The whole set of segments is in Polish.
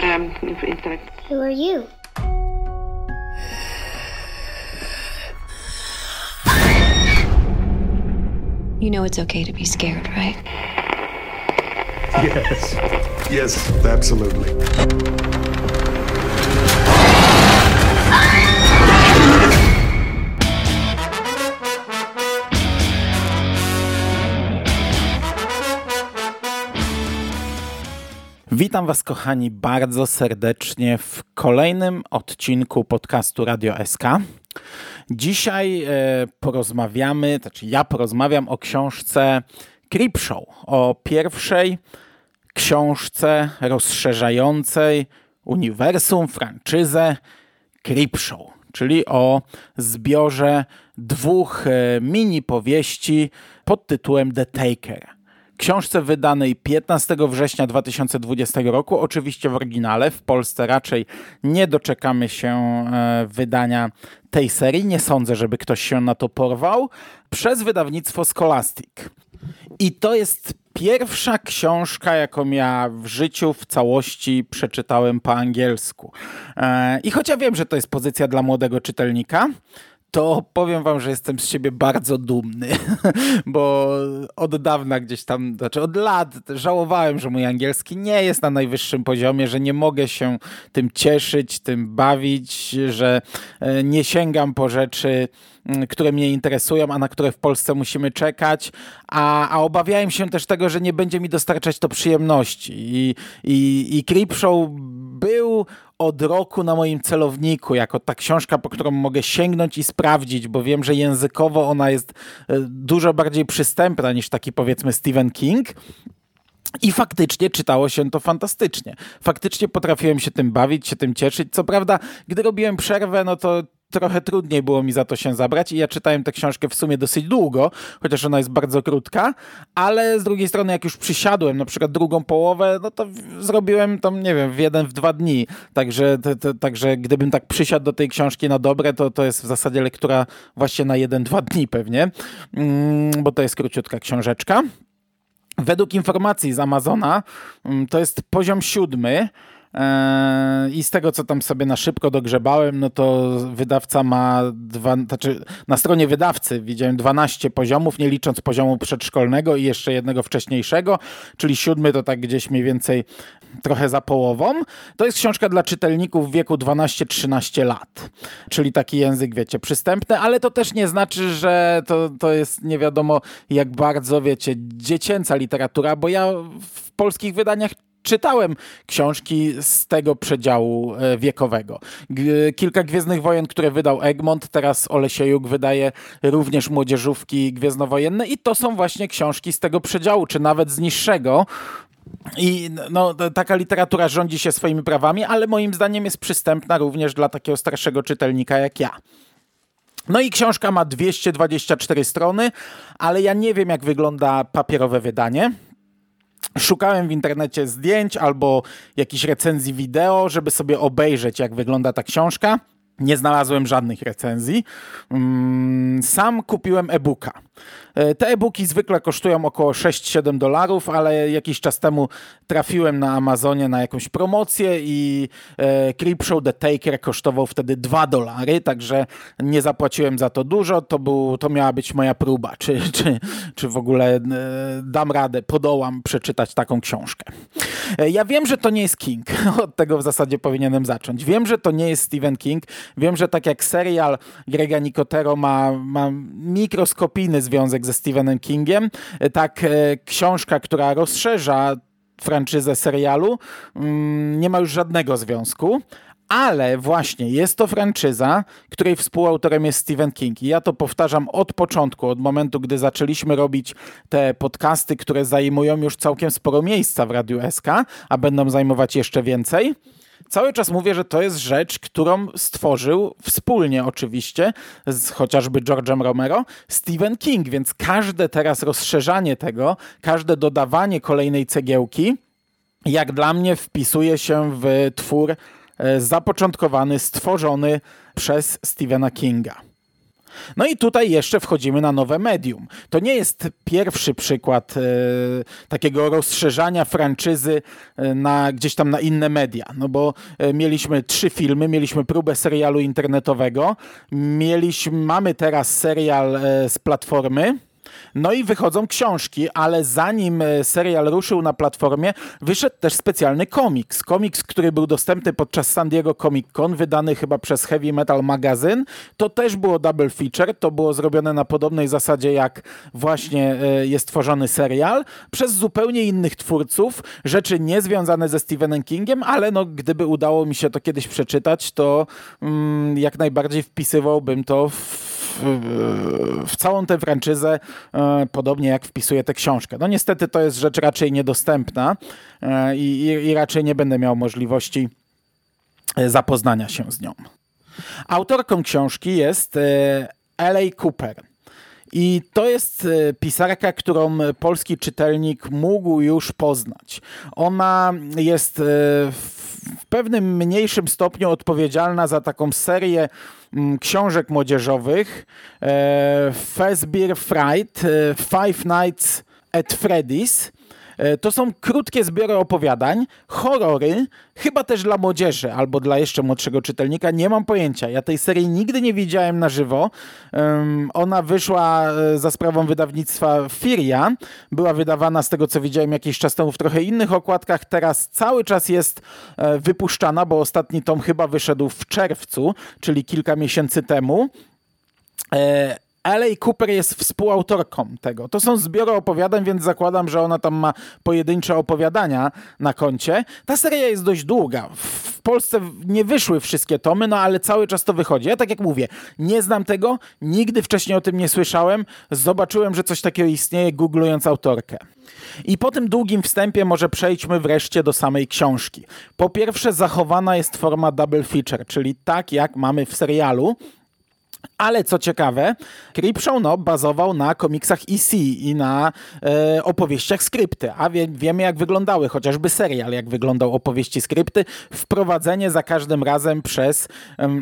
but um, I'm intellect. Who are you? You know it's okay to be scared, right? Yes. Yes, absolutely. Witam Was, kochani, bardzo serdecznie w kolejnym odcinku podcastu Radio SK. Dzisiaj e, porozmawiamy, znaczy ja porozmawiam o książce Creepshow, o pierwszej książce rozszerzającej uniwersum, franczyzę Creepshow, czyli o zbiorze dwóch e, mini powieści pod tytułem The Taker książce wydanej 15 września 2020 roku, oczywiście w oryginale. W Polsce raczej nie doczekamy się e, wydania tej serii. Nie sądzę, żeby ktoś się na to porwał. Przez wydawnictwo Scholastic. I to jest pierwsza książka, jaką ja w życiu w całości przeczytałem po angielsku. E, I choć ja wiem, że to jest pozycja dla młodego czytelnika, to powiem wam, że jestem z siebie bardzo dumny, bo od dawna gdzieś tam, znaczy od lat żałowałem, że mój angielski nie jest na najwyższym poziomie, że nie mogę się tym cieszyć, tym bawić, że e, nie sięgam po rzeczy, które mnie interesują, a na które w Polsce musimy czekać, a, a obawiałem się też tego, że nie będzie mi dostarczać to przyjemności. I, i, i Creepshow był od roku na moim celowniku, jako ta książka, po którą mogę sięgnąć i sprawdzić, bo wiem, że językowo ona jest e, dużo bardziej przystępna niż taki powiedzmy Stephen King. I faktycznie czytało się to fantastycznie. Faktycznie potrafiłem się tym bawić, się tym cieszyć. Co prawda, gdy robiłem przerwę, no to trochę trudniej było mi za to się zabrać i ja czytałem tę książkę w sumie dosyć długo, chociaż ona jest bardzo krótka, ale z drugiej strony jak już przysiadłem, na przykład drugą połowę, no to zrobiłem tam, nie wiem, w jeden, w dwa dni. Także, także gdybym tak przysiadł do tej książki na dobre, to to jest w zasadzie lektura właśnie na jeden, dwa dni pewnie, mm, bo to jest króciutka książeczka. Według informacji z Amazona mm, to jest poziom siódmy, I z tego, co tam sobie na szybko dogrzebałem, no to wydawca ma dwa, znaczy na stronie wydawcy widziałem 12 poziomów, nie licząc poziomu przedszkolnego i jeszcze jednego wcześniejszego, czyli siódmy to tak gdzieś mniej więcej trochę za połową. To jest książka dla czytelników w wieku 12-13 lat, czyli taki język, wiecie, przystępny, ale to też nie znaczy, że to, to jest nie wiadomo jak bardzo, wiecie, dziecięca literatura, bo ja w polskich wydaniach czytałem książki z tego przedziału e, wiekowego. Kilka Gwiezdnych Wojen, które wydał Egmont, teraz Olesiejuk wydaje również młodzieżówki gwiezdnowojenne i to są właśnie książki z tego przedziału, czy nawet z niższego. I no, taka literatura rządzi się swoimi prawami, ale moim zdaniem jest przystępna również dla takiego starszego czytelnika jak ja. No i książka ma 224 strony, ale ja nie wiem, jak wygląda papierowe wydanie. Szukałem w internecie zdjęć albo jakichś recenzji wideo, żeby sobie obejrzeć, jak wygląda ta książka. Nie znalazłem żadnych recenzji. Mm, sam kupiłem e-booka. E, te e-booki zwykle kosztują około 6-7 dolarów, ale jakiś czas temu trafiłem na Amazonie na jakąś promocję i e, Creepshow The Taker kosztował wtedy 2 dolary, także nie zapłaciłem za to dużo. To, był, to miała być moja próba, czy, czy, czy w ogóle e, dam radę, podołam przeczytać taką książkę. Ja wiem, że to nie jest King. Od tego w zasadzie powinienem zacząć. Wiem, że to nie jest Stephen King. Wiem, że tak jak serial Grega Nicotero ma, ma mikroskopijny związek ze Stephenem Kingiem, tak e, książka, która rozszerza franczyzę serialu, mm, nie ma już żadnego związku. Ale właśnie jest to franczyza, której współautorem jest Stephen King. I ja to powtarzam od początku, od momentu, gdy zaczęliśmy robić te podcasty, które zajmują już całkiem sporo miejsca w Radiu SK, a będą zajmować jeszcze więcej cały czas mówię, że to jest rzecz, którą stworzył wspólnie oczywiście z chociażby George'em Romero Stephen King, więc każde teraz rozszerzanie tego, każde dodawanie kolejnej cegiełki, jak dla mnie wpisuje się w twór e, zapoczątkowany, stworzony przez Stephena Kinga. No i tutaj jeszcze wchodzimy na nowe medium. To nie jest pierwszy przykład e, takiego rozszerzania franczyzy e, na, gdzieś tam na inne media. No bo e, mieliśmy trzy filmy, mieliśmy próbę serialu internetowego, mieliśmy, mamy teraz serial z platformy, no i wychodzą książki, ale zanim e, serial ruszył na platformie, wyszedł też specjalny komiks. Komiks, który był dostępny podczas San Diego Comic Con, wydany chyba przez Heavy Metal Magazine. To też było double feature, to było zrobione na podobnej zasadzie jak właśnie e, jest tworzony serial, przez zupełnie innych twórców, rzeczy niezwiązane ze Stephenem Kingiem, ale no, gdyby udało mi się to kiedyś przeczytać, to mm, jak najbardziej wpisywałbym to w w, całą tę franczyzę, e, podobnie jak wpisuje tę książkę. No niestety to jest rzecz raczej niedostępna e, i, i raczej nie będę miał możliwości e, zapoznania się z nią. Autorką książki jest L.A. Cooper. I to jest pisarka, którą polski czytelnik mógł już poznać. Ona jest w pewnym mniejszym stopniu odpowiedzialna za taką serię Mm, książek młodzieżowych e, Fazbear Fright, e, Five Nights at Freddy's. E, to są krótkie zbiory opowiadań, horrory, chyba też dla młodzieży albo dla jeszcze młodszego czytelnika, nie mam pojęcia. Ja tej serii nigdy nie widziałem na żywo. Ona wyszła za sprawą wydawnictwa Firia. Była wydawana z tego co widziałem jakiś czas temu w trochę innych okładkach. Teraz cały czas jest wypuszczana, bo ostatni tom chyba wyszedł w czerwcu, czyli kilka miesięcy temu. L.A. Cooper jest współautorką tego. To są zbiory opowiadań, więc zakładam, że ona tam ma pojedyncze opowiadania na koncie. Ta seria jest dość długa. W Polsce nie wyszły wszystkie tomy, no ale cały czas to wychodzi. Ja tak jak mówię, nie znam tego, nigdy wcześniej o tym nie słyszałem. Zobaczyłem, że coś takiego istnieje, googlując autorkę. I po tym długim wstępie może przejdźmy wreszcie do samej książki. Po pierwsze, zachowana jest forma double feature, czyli tak jak mamy w serialu, ale co ciekawe, Creepshow no, bazował na komiksach EC i na e, opowieściach skrypty, a wie, wiemy jak wyglądały, chociażby serial, jak wyglądał opowieści skrypty. Wprowadzenie za każdym razem przez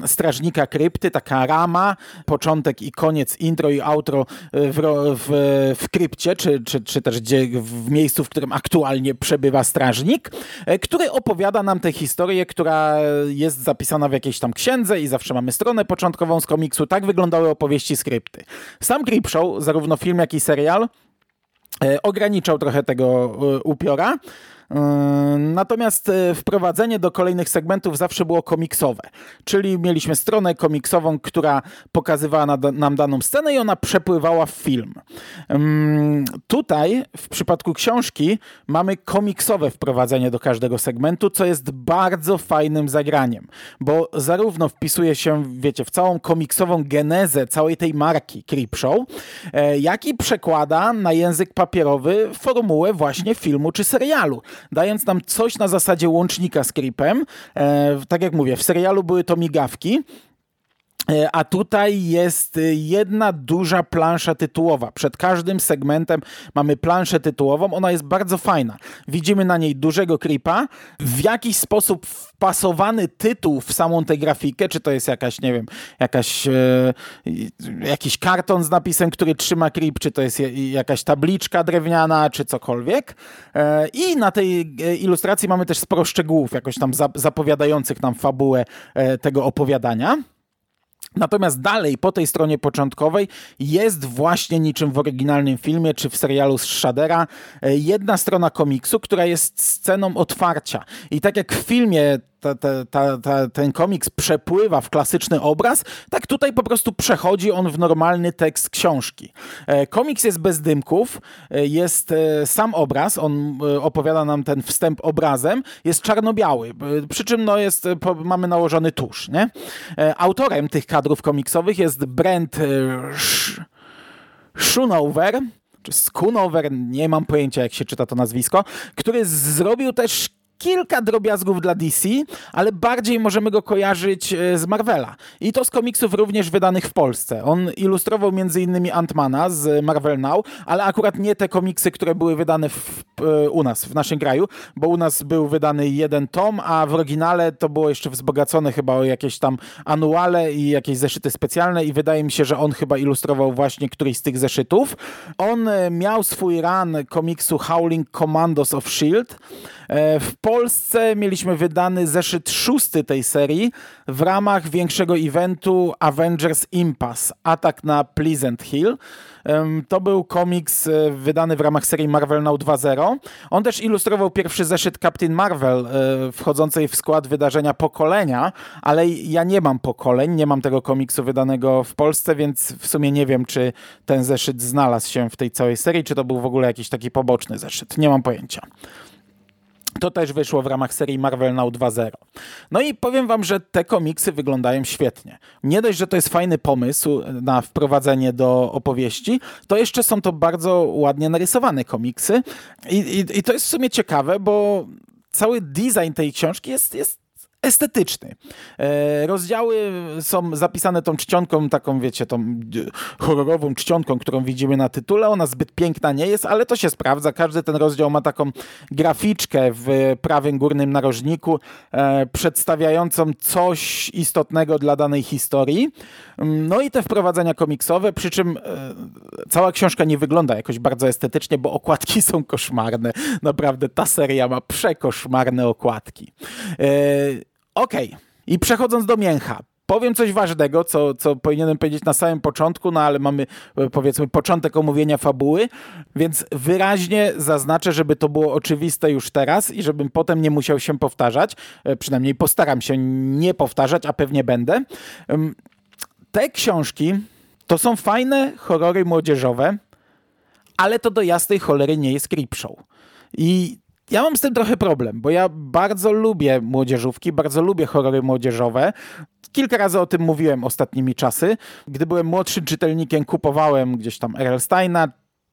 strażnika krypty, taka rama, początek i koniec, intro i outro e, w, w, w krypcie, czy, czy, czy też gdzie, w miejscu, w którym aktualnie przebywa strażnik, e, który opowiada nam tę historię, która jest zapisana w jakiejś tam księdze i zawsze mamy stronę początkową z komiksu, tak wyglądały opowieści skrypty. Sam Creepshow, zarówno film, jak i serial, e, ograniczał trochę tego e, upiora, natomiast e, wprowadzenie do kolejnych segmentów zawsze było komiksowe, czyli mieliśmy stronę komiksową, która pokazywała nam daną scenę i ona przepływała w film. Yy, tutaj w przypadku książki mamy komiksowe wprowadzenie do każdego segmentu, co jest bardzo fajnym zagraniem, bo zarówno wpisuje się, wiecie, w całą komiksową genezę całej tej marki Creepshow, e, jak i przekłada na język papierowy formułę właśnie filmu czy serialu dając nam coś na zasadzie łącznika z creepem. E, tak jak mówię, w serialu były to migawki, a tutaj jest jedna duża plansza tytułowa. Przed każdym segmentem mamy planszę tytułową. Ona jest bardzo fajna. Widzimy na niej dużego creepa. W jakiś sposób wpasowany tytuł w samą tę grafikę, czy to jest jakaś, nie wiem, jakaś, e, jakiś karton z napisem, który trzyma creep, czy to jest jakaś tabliczka drewniana, czy cokolwiek. E, I na tej e, ilustracji mamy też sporo szczegółów, jakoś tam zapowiadających nam fabułę e, tego opowiadania. Natomiast dalej, po tej stronie początkowej, jest właśnie niczym w oryginalnym filmie czy w serialu z Shadera e, jedna strona komiksu, która jest sceną otwarcia. I tak jak w filmie ta, ta, ta, ten komiks przepływa w klasyczny obraz, tak tutaj po prostu przechodzi on w normalny tekst książki. E, komiks jest bez dymków, e, jest sam obraz, on opowiada nam ten wstęp obrazem, jest czarno-biały, przy czym no jest, mamy nałożony tusz. Nie? Autorem tych kadrów komiksowych jest Brent Schoonover, czy Schoonover, nie mam pojęcia jak się czyta to nazwisko, który zrobił też kilka drobiazgów dla DC, ale bardziej możemy go kojarzyć e, z Marvela. I to z komiksów również wydanych w Polsce. On ilustrował m.in. Antmana z Marvel Now, ale akurat nie te komiksy, które były wydane w, e, u nas, w naszym kraju, bo u nas był wydany jeden tom, a w oryginale to było jeszcze wzbogacone chyba o jakieś tam anuale i jakieś zeszyty specjalne i wydaje mi się, że on chyba ilustrował właśnie któryś z tych zeszytów. On e, miał swój run komiksu Howling Commandos of S.H.I.E.L.D., w Polsce mieliśmy wydany zeszyt szósty tej serii w ramach większego eventu Avengers Impasse, atak na Pleasant Hill. To był komiks e, wydany w ramach serii Marvel Now 2.0. On też ilustrował pierwszy zeszyt Captain Marvel, e, wchodzącej w skład wydarzenia pokolenia, ale ja nie mam pokoleń, nie mam tego komiksu wydanego w Polsce, więc w sumie nie wiem, czy ten zeszyt znalazł się w tej całej serii, czy to był w ogóle jakiś taki poboczny zeszyt. Nie mam pojęcia. To też wyszło w ramach serii Marvel Now 2.0. No i powiem wam, że te komiksy wyglądają świetnie. Nie dość, że to jest fajny pomysł na wprowadzenie do opowieści, to jeszcze są to bardzo ładnie narysowane komiksy. I, i, i to jest w sumie ciekawe, bo cały design tej książki jest, jest estetyczny. E, rozdziały są zapisane tą czcionką, taką wiecie, tą e, horrorową czcionką, którą widzimy na tytule. Ona zbyt piękna nie jest, ale to się sprawdza. Każdy ten rozdział ma taką graficzkę w prawym górnym narożniku, e, przedstawiającą coś istotnego dla danej historii. No i te wprowadzenia komiksowe, przy czym cała książka nie wygląda jakoś bardzo estetycznie, bo okładki są koszmarne. Naprawdę ta seria ma przekoszmarne okładki. Okej. Okay. I przechodząc do mięcha. Powiem coś ważnego, co, co powinienem powiedzieć na samym początku, no ale mamy e, powiedzmy początek omówienia fabuły, więc wyraźnie zaznaczę, żeby to było oczywiste już teraz i żebym potem nie musiał się powtarzać. E, przynajmniej postaram się nie powtarzać, a pewnie będę. Te książki to są fajne horrory młodzieżowe, ale to do jasnej cholery nie jest creepshow. I ja mam z tym trochę problem, bo ja bardzo lubię młodzieżówki, bardzo lubię horrory młodzieżowe. Kilka razy o tym mówiłem ostatnimi czasy. Gdy byłem młodszym czytelnikiem, kupowałem gdzieś tam R.L. Steina,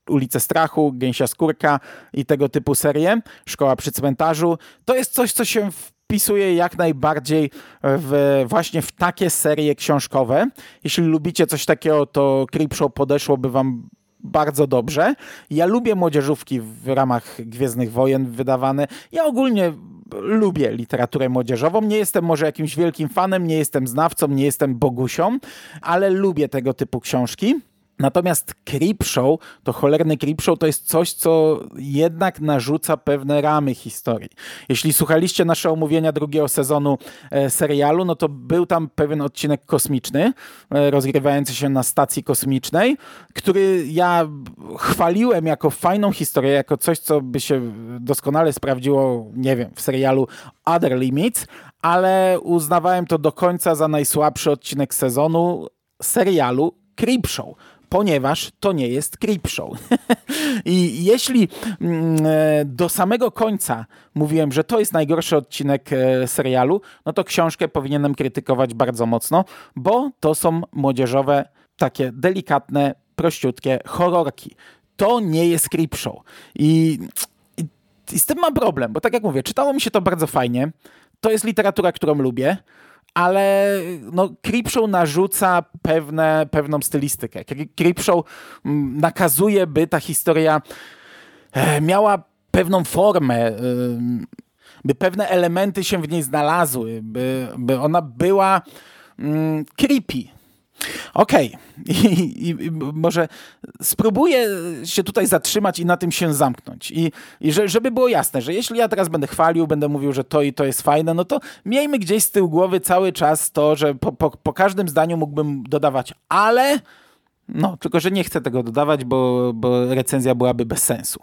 Ulicę Strachu, Gęsia Skórka i tego typu serie, Szkoła przy cmentarzu. To jest coś, co się wpisuje jak najbardziej w, właśnie w takie serie książkowe. Jeśli lubicie coś takiego, to Creepshow podeszłoby wam bardzo dobrze. Ja lubię młodzieżówki w ramach Gwiezdnych Wojen wydawane. Ja ogólnie lubię literaturę młodzieżową. Nie jestem może jakimś wielkim fanem, nie jestem znawcą, nie jestem bogusią, ale lubię tego typu książki. Natomiast Creepshow, to cholerny Creepshow to jest coś, co jednak narzuca pewne ramy historii. Jeśli słuchaliście nasze omówienia drugiego sezonu e, serialu, no to był tam pewien odcinek kosmiczny, e, rozgrywający się na stacji kosmicznej, który ja chwaliłem jako fajną historię, jako coś, co by się doskonale sprawdziło, nie wiem, w serialu Other Limits, ale uznawałem to do końca za najsłabszy odcinek sezonu serialu Creepshow ponieważ to nie jest Creepshow. I jeśli mm, e, do samego końca mówiłem, że to jest najgorszy odcinek e, serialu, no to książkę powinienem krytykować bardzo mocno, bo to są młodzieżowe, takie delikatne, prościutkie horrorki. To nie jest Creepshow. I, i, I z tym mam problem, bo tak jak mówię, czytało mi się to bardzo fajnie. To jest literatura, którą lubię ale no, narzuca pewne, pewną stylistykę. Creepshow mm, nakazuje, by ta historia e, miała pewną formę, by pewne elementy się w niej znalazły, by, by ona była mm, creepy. Okej, okay. I, I, może spróbuję się tutaj zatrzymać i na tym się zamknąć. I, i że, żeby było jasne, że jeśli ja teraz będę chwalił, będę mówił, że to i to jest fajne, no to miejmy gdzieś z tyłu głowy cały czas to, że po, po, po każdym zdaniu mógłbym dodawać ale, no, tylko że nie chcę tego dodawać, bo, bo recenzja byłaby bez sensu.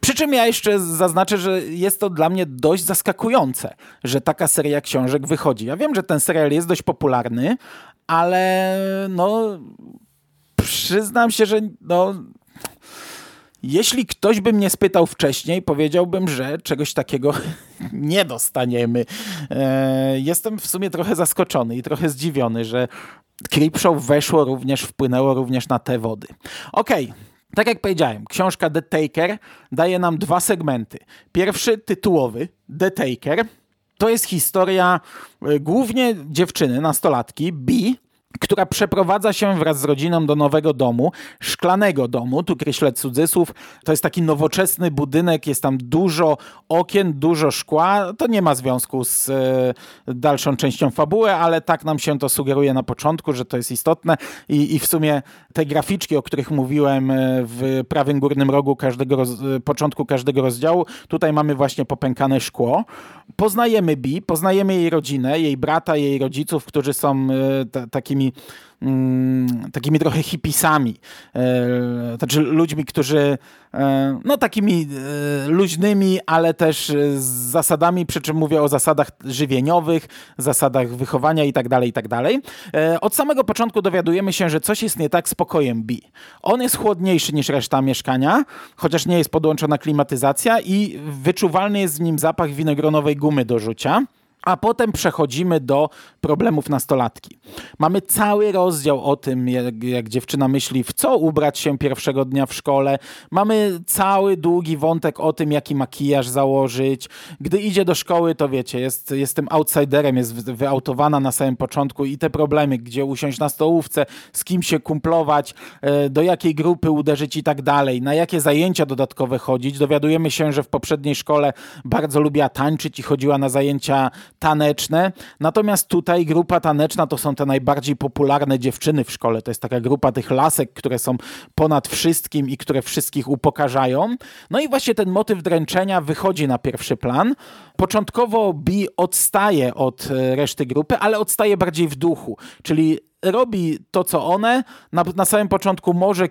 Przy czym ja jeszcze zaznaczę, że jest to dla mnie dość zaskakujące, że taka seria książek wychodzi. Ja wiem, że ten serial jest dość popularny, ale no przyznam się, że no jeśli ktoś by mnie spytał wcześniej, powiedziałbym, że czegoś takiego nie dostaniemy. E, jestem w sumie trochę zaskoczony i trochę zdziwiony, że Creepshow weszło również, wpłynęło również na te wody. Okej, okay. Tak jak powiedziałem, książka The Taker daje nam dwa segmenty. Pierwszy, tytułowy, The Taker, to jest historia y, głównie dziewczyny, nastolatki, B, która przeprowadza się wraz z rodziną do nowego domu, szklanego domu, tu kreślę cudzysłów, to jest taki nowoczesny budynek, jest tam dużo okien, dużo szkła, to nie ma związku z e, dalszą częścią fabuły, ale tak nam się to sugeruje na początku, że to jest istotne. I, i w sumie te graficzki, o których mówiłem e, w prawym górnym rogu każdego roz, e, początku każdego rozdziału, tutaj mamy właśnie popękane szkło. Poznajemy Bi, poznajemy jej rodzinę, jej brata, jej rodziców, którzy są e, takimi Mm, takimi trochę hipisami, e, znaczy ludźmi, którzy e, no takimi e, luźnymi, ale też z zasadami, przy czym mówię o zasadach żywieniowych, zasadach wychowania i tak dalej, i tak dalej. Od samego początku dowiadujemy się, że coś jest nie tak z pokojem B. On jest chłodniejszy niż reszta mieszkania, chociaż nie jest podłączona klimatyzacja i wyczuwalny jest w nim zapach winogronowej gumy do rzucia. A potem przechodzimy do problemów nastolatki. Mamy cały rozdział o tym, jak, jak, dziewczyna myśli, w co ubrać się pierwszego dnia w szkole. Mamy cały długi wątek o tym, jaki makijaż założyć. Gdy idzie do szkoły, to wiecie, jest, jest tym outsiderem, jest wyautowana na samym początku i te problemy, gdzie usiąść na stołówce, z kim się kumplować, e, do jakiej grupy uderzyć i tak dalej, na jakie zajęcia dodatkowe chodzić. Dowiadujemy się, że w poprzedniej szkole bardzo lubiła tańczyć i chodziła na zajęcia taneczne. Natomiast tutaj grupa taneczna to są te najbardziej popularne dziewczyny w szkole. To jest taka grupa tych lasek, które są ponad wszystkim i które wszystkich upokarzają. No i właśnie ten motyw dręczenia wychodzi na pierwszy plan. Początkowo Bi odstaje od e, reszty grupy, ale odstaje bardziej w duchu, czyli robi to, co one. Na, na samym początku może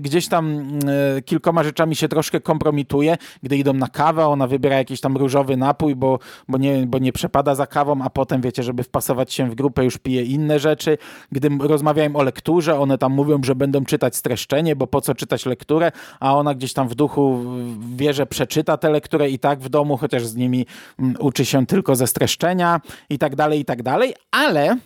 gdzieś tam e, kilkoma rzeczami się troszkę kompromituje. Gdy idą na kawę, ona wybiera jakiś tam różowy napój, bo, bo, nie, bo nie przepada za kawą, a potem, wiecie, żeby wpasować się w grupę, już pije inne rzeczy. Gdy rozmawiałem o lekturze, one tam mówią, że będą czytać streszczenie, bo po co czytać lekturę, a ona gdzieś tam w duchu wie, że przeczyta tę lekturę i tak w domu, chociaż z nimi uczy się tylko ze streszczenia i tak dalej, i tak dalej, ale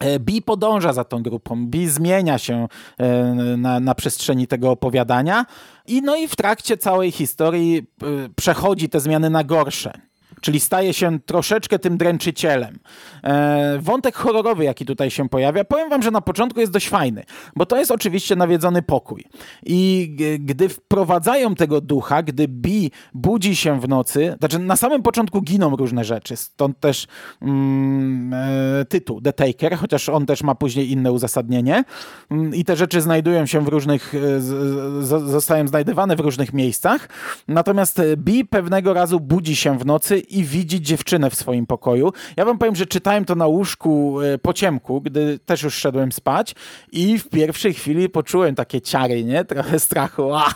E, Bi podąża za tą grupą, Bi zmienia się e, na, na przestrzeni tego opowiadania. I no i w trakcie całej historii e, przechodzi te zmiany na gorsze czyli staje się troszeczkę tym dręczycielem. E, wątek horrorowy, jaki tutaj się pojawia, powiem wam, że na początku jest dość fajny, bo to jest oczywiście nawiedzony pokój. I gdy wprowadzają tego ducha, gdy Bi budzi się w nocy, znaczy na samym początku giną różne rzeczy, stąd też mm, e, tytuł The Taker, chociaż on też ma później inne uzasadnienie mm, i te rzeczy znajdują się w różnych, e, zostają znajdywane w różnych miejscach, natomiast Bi pewnego razu budzi się w nocy i widzi dziewczynę w swoim pokoju. Ja wam powiem, że czytałem to na łóżku e, po ciemku, gdy też już szedłem spać i w pierwszej chwili poczułem takie ciary, nie? Trochę strachu, a,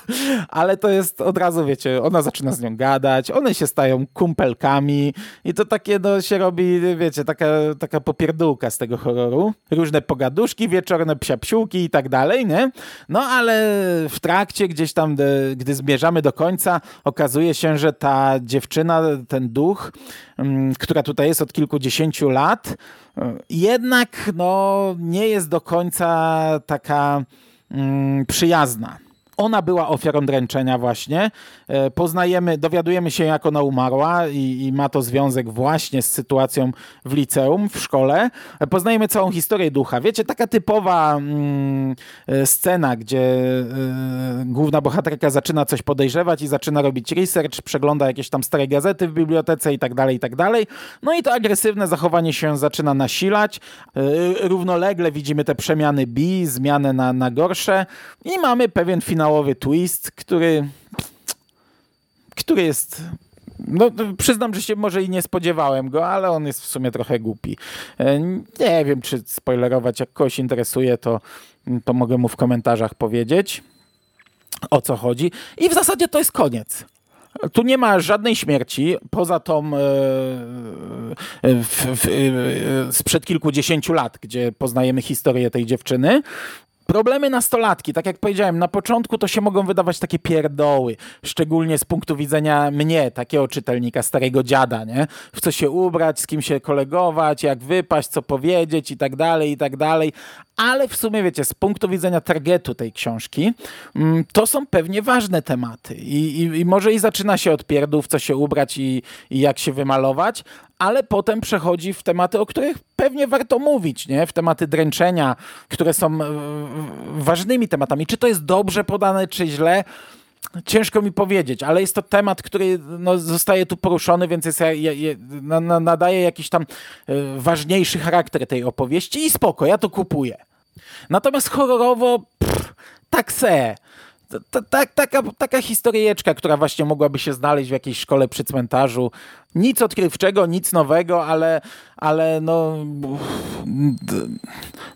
ale to jest od razu, wiecie, ona zaczyna z nią gadać, one się stają kumpelkami i to takie, no, się robi, wiecie, taka, taka popierdółka z tego horroru. Różne pogaduszki wieczorne, psiapsiółki i tak dalej, nie? No, ale w trakcie gdzieś tam, gdy zmierzamy do końca, okazuje się, że ta dziewczyna, ten duch, duch, mm, która tutaj jest od kilkudziesięciu lat, jednak no, nie jest do końca taka mm, przyjazna. Ona była ofiarą dręczenia właśnie. E, poznajemy, dowiadujemy się jak ona umarła i, i, ma to związek właśnie z sytuacją w liceum, w szkole. E, poznajemy całą historię ducha. Wiecie, taka typowa mm, e, scena, gdzie y, główna bohaterka zaczyna coś podejrzewać i zaczyna robić research, przegląda jakieś tam stare gazety w bibliotece i tak dalej, i tak dalej. No i to agresywne zachowanie się zaczyna nasilać. Y, równolegle widzimy te przemiany bi, zmianę na, na gorsze i mamy pewien finał finałowy twist, który, który jest no, przyznam, że się może i nie spodziewałem go, ale on jest w sumie trochę głupi. E, nie wiem, czy spoilerować, jak kogoś interesuje, to, to mogę mu w komentarzach powiedzieć, o co chodzi. I w zasadzie to jest koniec. Tu nie ma żadnej śmierci, poza tą e, w, w, e, sprzed kilkudziesięciu lat, gdzie poznajemy historię tej dziewczyny. Problemy nastolatki, tak jak powiedziałem, na początku to się mogą wydawać takie pierdoły, szczególnie z punktu widzenia mnie, takiego czytelnika, starego dziada, nie? W co się ubrać, z kim się kolegować, jak wypaść, co powiedzieć i tak dalej, i tak dalej. Ale w sumie, wiecie, z punktu widzenia targetu tej książki, mm, to są pewnie ważne tematy. I, i, i może i zaczyna się od pierdów, co się ubrać i, i jak się wymalować, ale potem przechodzi w tematy, o których pewnie warto mówić, nie? w tematy dręczenia, które są e, ważnymi tematami. Czy to jest dobrze podane, czy źle? Ciężko mi powiedzieć, ale jest to temat, który no, zostaje tu poruszony, więc jest, je, je, na, nadaje jakiś tam y, ważniejszy charakter tej opowieści i spoko, ja to kupuję. Natomiast horrorowo, pff, tak se. Tak, taka, taka historyjeczka, która właśnie mogłaby się znaleźć w jakiejś szkole przy cmentarzu. Nic odkrywczego, nic nowego, ale, ale no.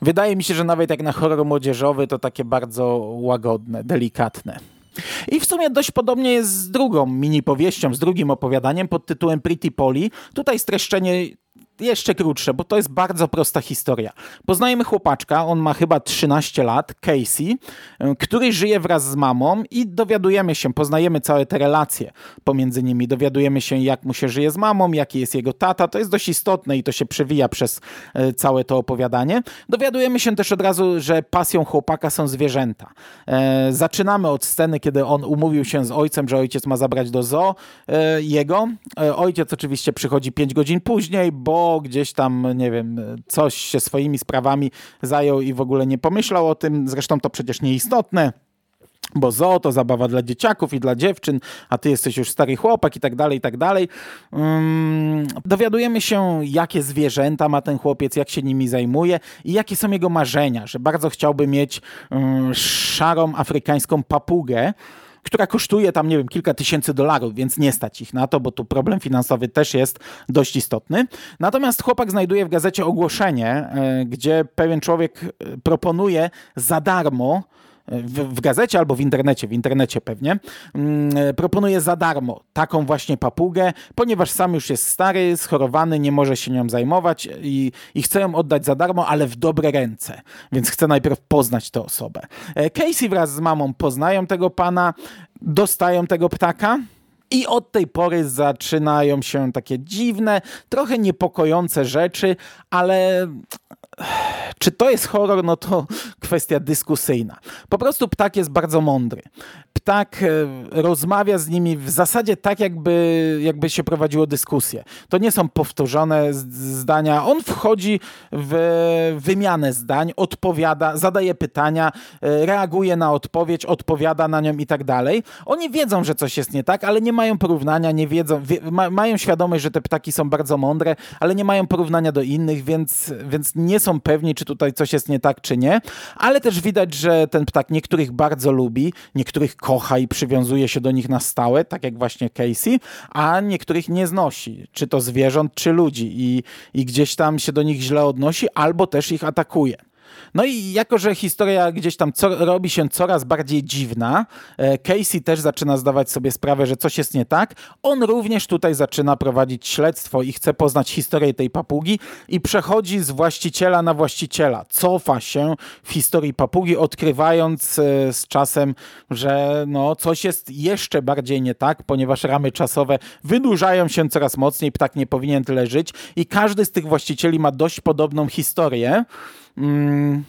Wydaje mi się, że nawet jak na horror młodzieżowy, to takie bardzo łagodne, delikatne. I w sumie dość podobnie jest z drugą mini powieścią, z drugim opowiadaniem pod tytułem Pretty Polly. Tutaj streszczenie jeszcze krótsze, bo to jest bardzo prosta historia. Poznajemy chłopaczka, on ma chyba 13 lat, Casey, który żyje wraz z mamą i dowiadujemy się, poznajemy całe te relacje pomiędzy nimi, dowiadujemy się jak mu się żyje z mamą, jaki jest jego tata, to jest dość istotne i to się przewija przez e, całe to opowiadanie. Dowiadujemy się też od razu, że pasją chłopaka są zwierzęta. E, zaczynamy od sceny, kiedy on umówił się z ojcem, że ojciec ma zabrać do zoo e, jego. Ojciec oczywiście przychodzi 5 godzin później, bo gdzieś tam, nie wiem, coś się swoimi sprawami zajął i w ogóle nie pomyślał o tym. Zresztą to przecież nieistotne bo zo to zabawa dla dzieciaków i dla dziewczyn, a ty jesteś już stary chłopak i tak dalej, i tak dalej. Um, dowiadujemy się, jakie zwierzęta ma ten chłopiec, jak się nimi zajmuje i jakie są jego marzenia, że bardzo chciałby mieć um, szarą afrykańską papugę, która kosztuje tam, nie wiem, kilka tysięcy dolarów, więc nie stać ich na to, bo tu problem finansowy też jest dość istotny. Natomiast chłopak znajduje w gazecie ogłoszenie, e, gdzie pewien człowiek e, proponuje za darmo w, w, gazecie albo w internecie, w internecie pewnie, mm, proponuje za darmo taką właśnie papugę, ponieważ sam już jest stary, schorowany, nie może się nią zajmować i, i chce ją oddać za darmo, ale w dobre ręce, więc chce najpierw poznać tę osobę. E, Casey wraz z mamą poznają tego pana, dostają tego ptaka, i od tej pory zaczynają się takie dziwne, trochę niepokojące rzeczy, ale czy to jest horror, no to kwestia dyskusyjna. Po prostu ptak jest bardzo mądry. Ptak e, rozmawia z nimi w zasadzie tak, jakby, jakby się prowadziło dyskusję. To nie są powtórzone zdania. On wchodzi w wymianę zdań, odpowiada, zadaje pytania, e, reaguje na odpowiedź, odpowiada na nią i tak dalej. Oni wiedzą, że coś jest nie tak, ale nie mają porównania, nie wiedzą, wie, ma, mają świadomość, że te ptaki są bardzo mądre, ale nie mają porównania do innych, więc, więc nie są pewni, czy tutaj coś jest nie tak, czy nie. Ale też widać, że ten ptak niektórych bardzo lubi, niektórych kocha i przywiązuje się do nich na stałe, tak jak właśnie Casey, a niektórych nie znosi, czy to zwierząt, czy ludzi i, i gdzieś tam się do nich źle odnosi, albo też ich atakuje. No i jako, że historia gdzieś tam co, robi się coraz bardziej dziwna, e, Casey też zaczyna zdawać sobie sprawę, że coś jest nie tak. On również tutaj zaczyna prowadzić śledztwo i chce poznać historię tej papugi i przechodzi z właściciela na właściciela. Cofa się w historii papugi, odkrywając e, z czasem, że no, coś jest jeszcze bardziej nie tak, ponieważ ramy czasowe wydłużają się coraz mocniej, ptak nie powinien tyle żyć i każdy z tych właścicieli ma dość podobną historię. Mm,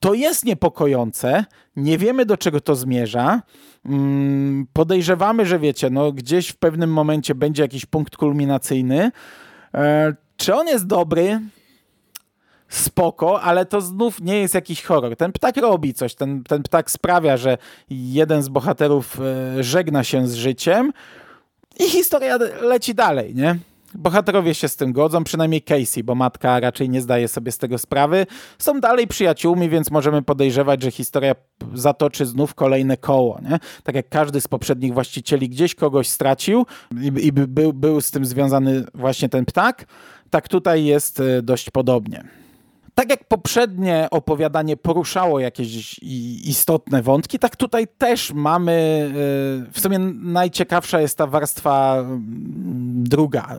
to jest niepokojące, nie wiemy do czego to zmierza. Mm, podejrzewamy, że wiecie, no gdzieś w pewnym momencie będzie jakiś punkt kulminacyjny. E, czy on jest dobry? Spoko, ale to znów nie jest jakiś horror. Ten ptak robi coś, ten, ten ptak sprawia, że jeden z bohaterów e, żegna się z życiem i historia leci dalej, nie? Bohaterowie się z tym godzą, przynajmniej Casey, bo matka raczej nie zdaje sobie z tego sprawy. Są dalej przyjaciółmi, więc możemy podejrzewać, że historia zatoczy znów kolejne koło. Nie? Tak jak każdy z poprzednich właścicieli gdzieś kogoś stracił i, i był, był z tym związany właśnie ten ptak, tak tutaj jest e, dość podobnie. Tak jak poprzednie opowiadanie poruszało jakieś istotne wątki, tak tutaj też mamy, y, w sumie najciekawsza jest ta warstwa mm, druga,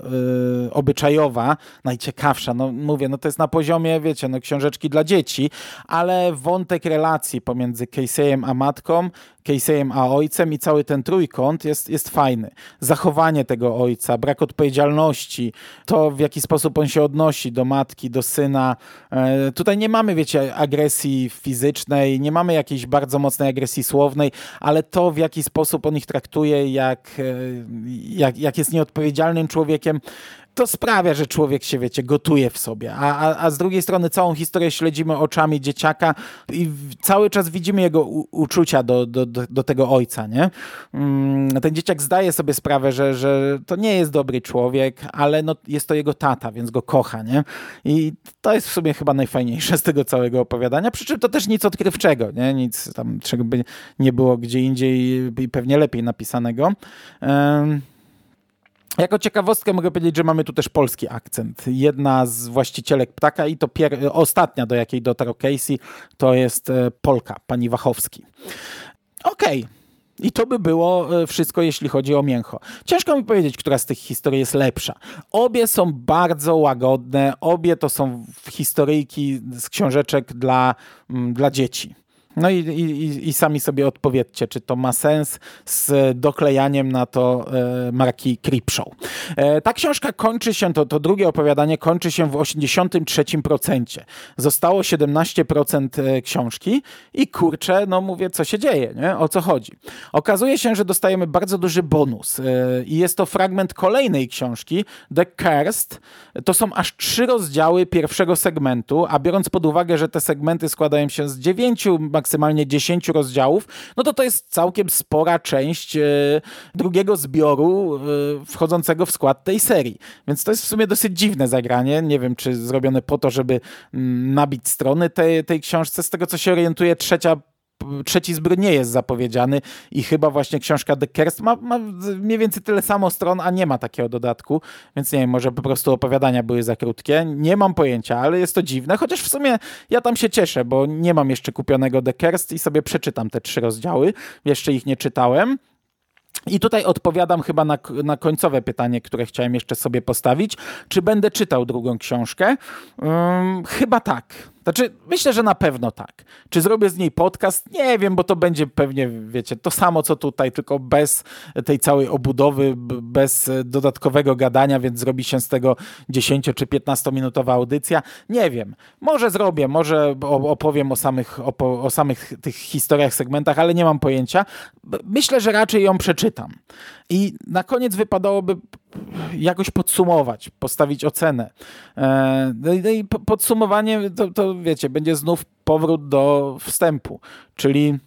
y, obyczajowa, najciekawsza, no mówię, no to jest na poziomie, wiecie, no książeczki dla dzieci, ale wątek relacji pomiędzy Caseyem a matką Caseyem a ojcem i cały ten trójkąt jest, jest fajny. Zachowanie tego ojca, brak odpowiedzialności, to w jaki sposób on się odnosi do matki, do syna. E, tutaj nie mamy, wiecie, agresji fizycznej, nie mamy jakiejś bardzo mocnej agresji słownej, ale to w jaki sposób on ich traktuje, jak, e, jak, jak jest nieodpowiedzialnym człowiekiem, to sprawia, że człowiek się, wiecie, gotuje w sobie. A, a, a z drugiej strony całą historię śledzimy oczami dzieciaka i cały czas widzimy jego u, uczucia do, do, do, do, tego ojca, nie? Mm, ten dzieciak zdaje sobie sprawę, że, że to nie jest dobry człowiek, ale no, jest to jego tata, więc go kocha, nie? I to jest w sumie chyba najfajniejsze z tego całego opowiadania, przy czym to też nic odkrywczego, nie? Nic tam, czego by nie było gdzie indziej i pewnie lepiej napisanego. Jako ciekawostkę mogę powiedzieć, że mamy tu też polski akcent. Jedna z właścicielek ptaka i to ostatnia, do jakiej dotarł Casey, to jest e, Polka, pani Wachowski. Okej. Okay. I to by było e, wszystko, jeśli chodzi o mięcho. Ciężko mi powiedzieć, która z tych historii jest lepsza. Obie są bardzo łagodne, obie to są historyjki z książeczek dla, mm, dla dzieci. No i, i, i, sami sobie odpowiedzcie, czy to ma sens z doklejaniem na to e, marki Creepshow. E, ta książka kończy się, to, to drugie opowiadanie kończy się w 83%. Zostało 17% e, książki i kurczę, no mówię, co się dzieje, nie? o co chodzi. Okazuje się, że dostajemy bardzo duży bonus i jest to fragment kolejnej książki, The Cursed. To są aż trzy rozdziały pierwszego segmentu, a biorąc pod uwagę, że te segmenty składają się z dziewięciu, 10 rozdziałów, no to to jest całkiem spora część e, drugiego zbioru e, wchodzącego w skład tej serii. Więc to jest w sumie dosyć dziwne zagranie. Nie wiem, czy zrobione po to, żeby mm, nabić strony tej, tej książce. Z tego, co się orientuje, trzecia trzeci zbór nie jest zapowiedziany i chyba właśnie książka The Kerst ma, ma, mniej więcej tyle samo stron, a nie ma takiego dodatku, więc nie wiem, może po prostu opowiadania były za krótkie. Nie mam pojęcia, ale jest to dziwne, chociaż w sumie ja tam się cieszę, bo nie mam jeszcze kupionego The Kerst i sobie przeczytam te trzy rozdziały. Jeszcze ich nie czytałem. I tutaj odpowiadam chyba na, na końcowe pytanie, które chciałem jeszcze sobie postawić. Czy będę czytał drugą książkę? Um, chyba tak. Znaczy, myślę, że na pewno tak. Czy zrobię z niej podcast? Nie wiem, bo to będzie pewnie, wiecie, to samo co tutaj, tylko bez tej całej obudowy, bez dodatkowego gadania, więc zrobi się z tego 10 czy 15 minutowa audycja. Nie wiem. Może zrobię, może opowiem o samych, o samych tych historiach, segmentach, ale nie mam pojęcia. Myślę, że raczej ją przeczytam. I na koniec wypadałoby jakoś podsumować, postawić ocenę. E, no i podsumowanie to, to wiecie, będzie znów powrót do wstępu, czyli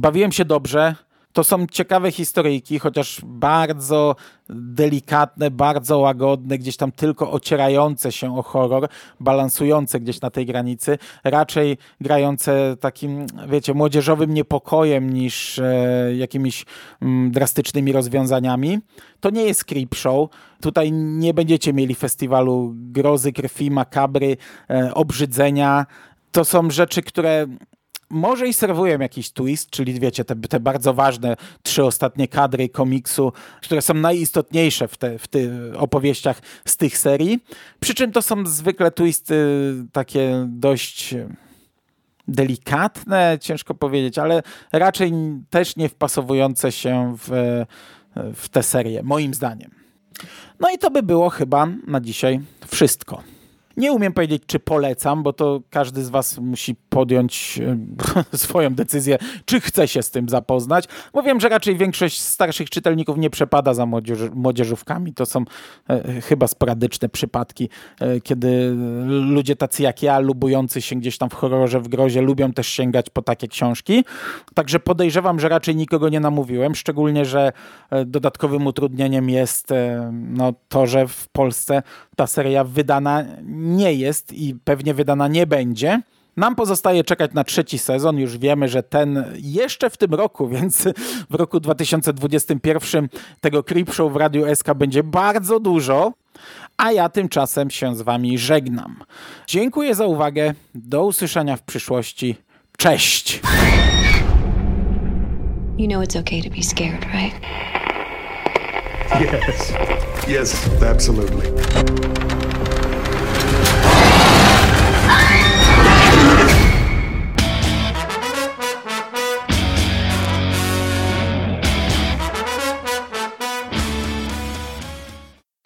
bawiłem się dobrze, to są ciekawe historyjki, chociaż bardzo delikatne, bardzo łagodne, gdzieś tam tylko ocierające się o horror, balansujące gdzieś na tej granicy, raczej grające takim, wiecie, młodzieżowym niepokojem niż e, jakimiś mm, drastycznymi rozwiązaniami. To nie jest creep show. Tutaj nie będziecie mieli festiwalu grozy, krwi, makabry, e, obrzydzenia. To są rzeczy, które może i serwują jakiś twist, czyli wiecie, te, te, bardzo ważne trzy ostatnie kadry komiksu, które są najistotniejsze w, te, w tych opowieściach z tych serii. Przy czym to są zwykle twisty takie dość delikatne, ciężko powiedzieć, ale raczej też nie wpasowujące się w, w tę serię, moim zdaniem. No i to by było chyba na dzisiaj wszystko. Nie umiem powiedzieć, czy polecam, bo to każdy z Was musi podjąć e, swoją decyzję, czy chce się z tym zapoznać. Bo wiem, że raczej większość starszych czytelników nie przepada za młodzież, młodzieżówkami. To są e, chyba sporadyczne przypadki, e, kiedy ludzie tacy jak ja, lubujący się gdzieś tam w horrorze, w grozie, lubią też sięgać po takie książki. Także podejrzewam, że raczej nikogo nie namówiłem, szczególnie, że dodatkowym utrudnieniem jest no, to, że w Polsce ta seria wydana nie jest i pewnie wydana nie będzie. Nam pozostaje czekać na trzeci sezon. Już wiemy, że ten jeszcze w tym roku, więc w roku 2021 tego Creep Show w Radiu SK będzie bardzo dużo. A ja tymczasem się z Wami żegnam. Dziękuję za uwagę. Do usłyszenia w przyszłości. Cześć! You know it's okay to be scared, right? Yes. Yes, absolutely. Oh!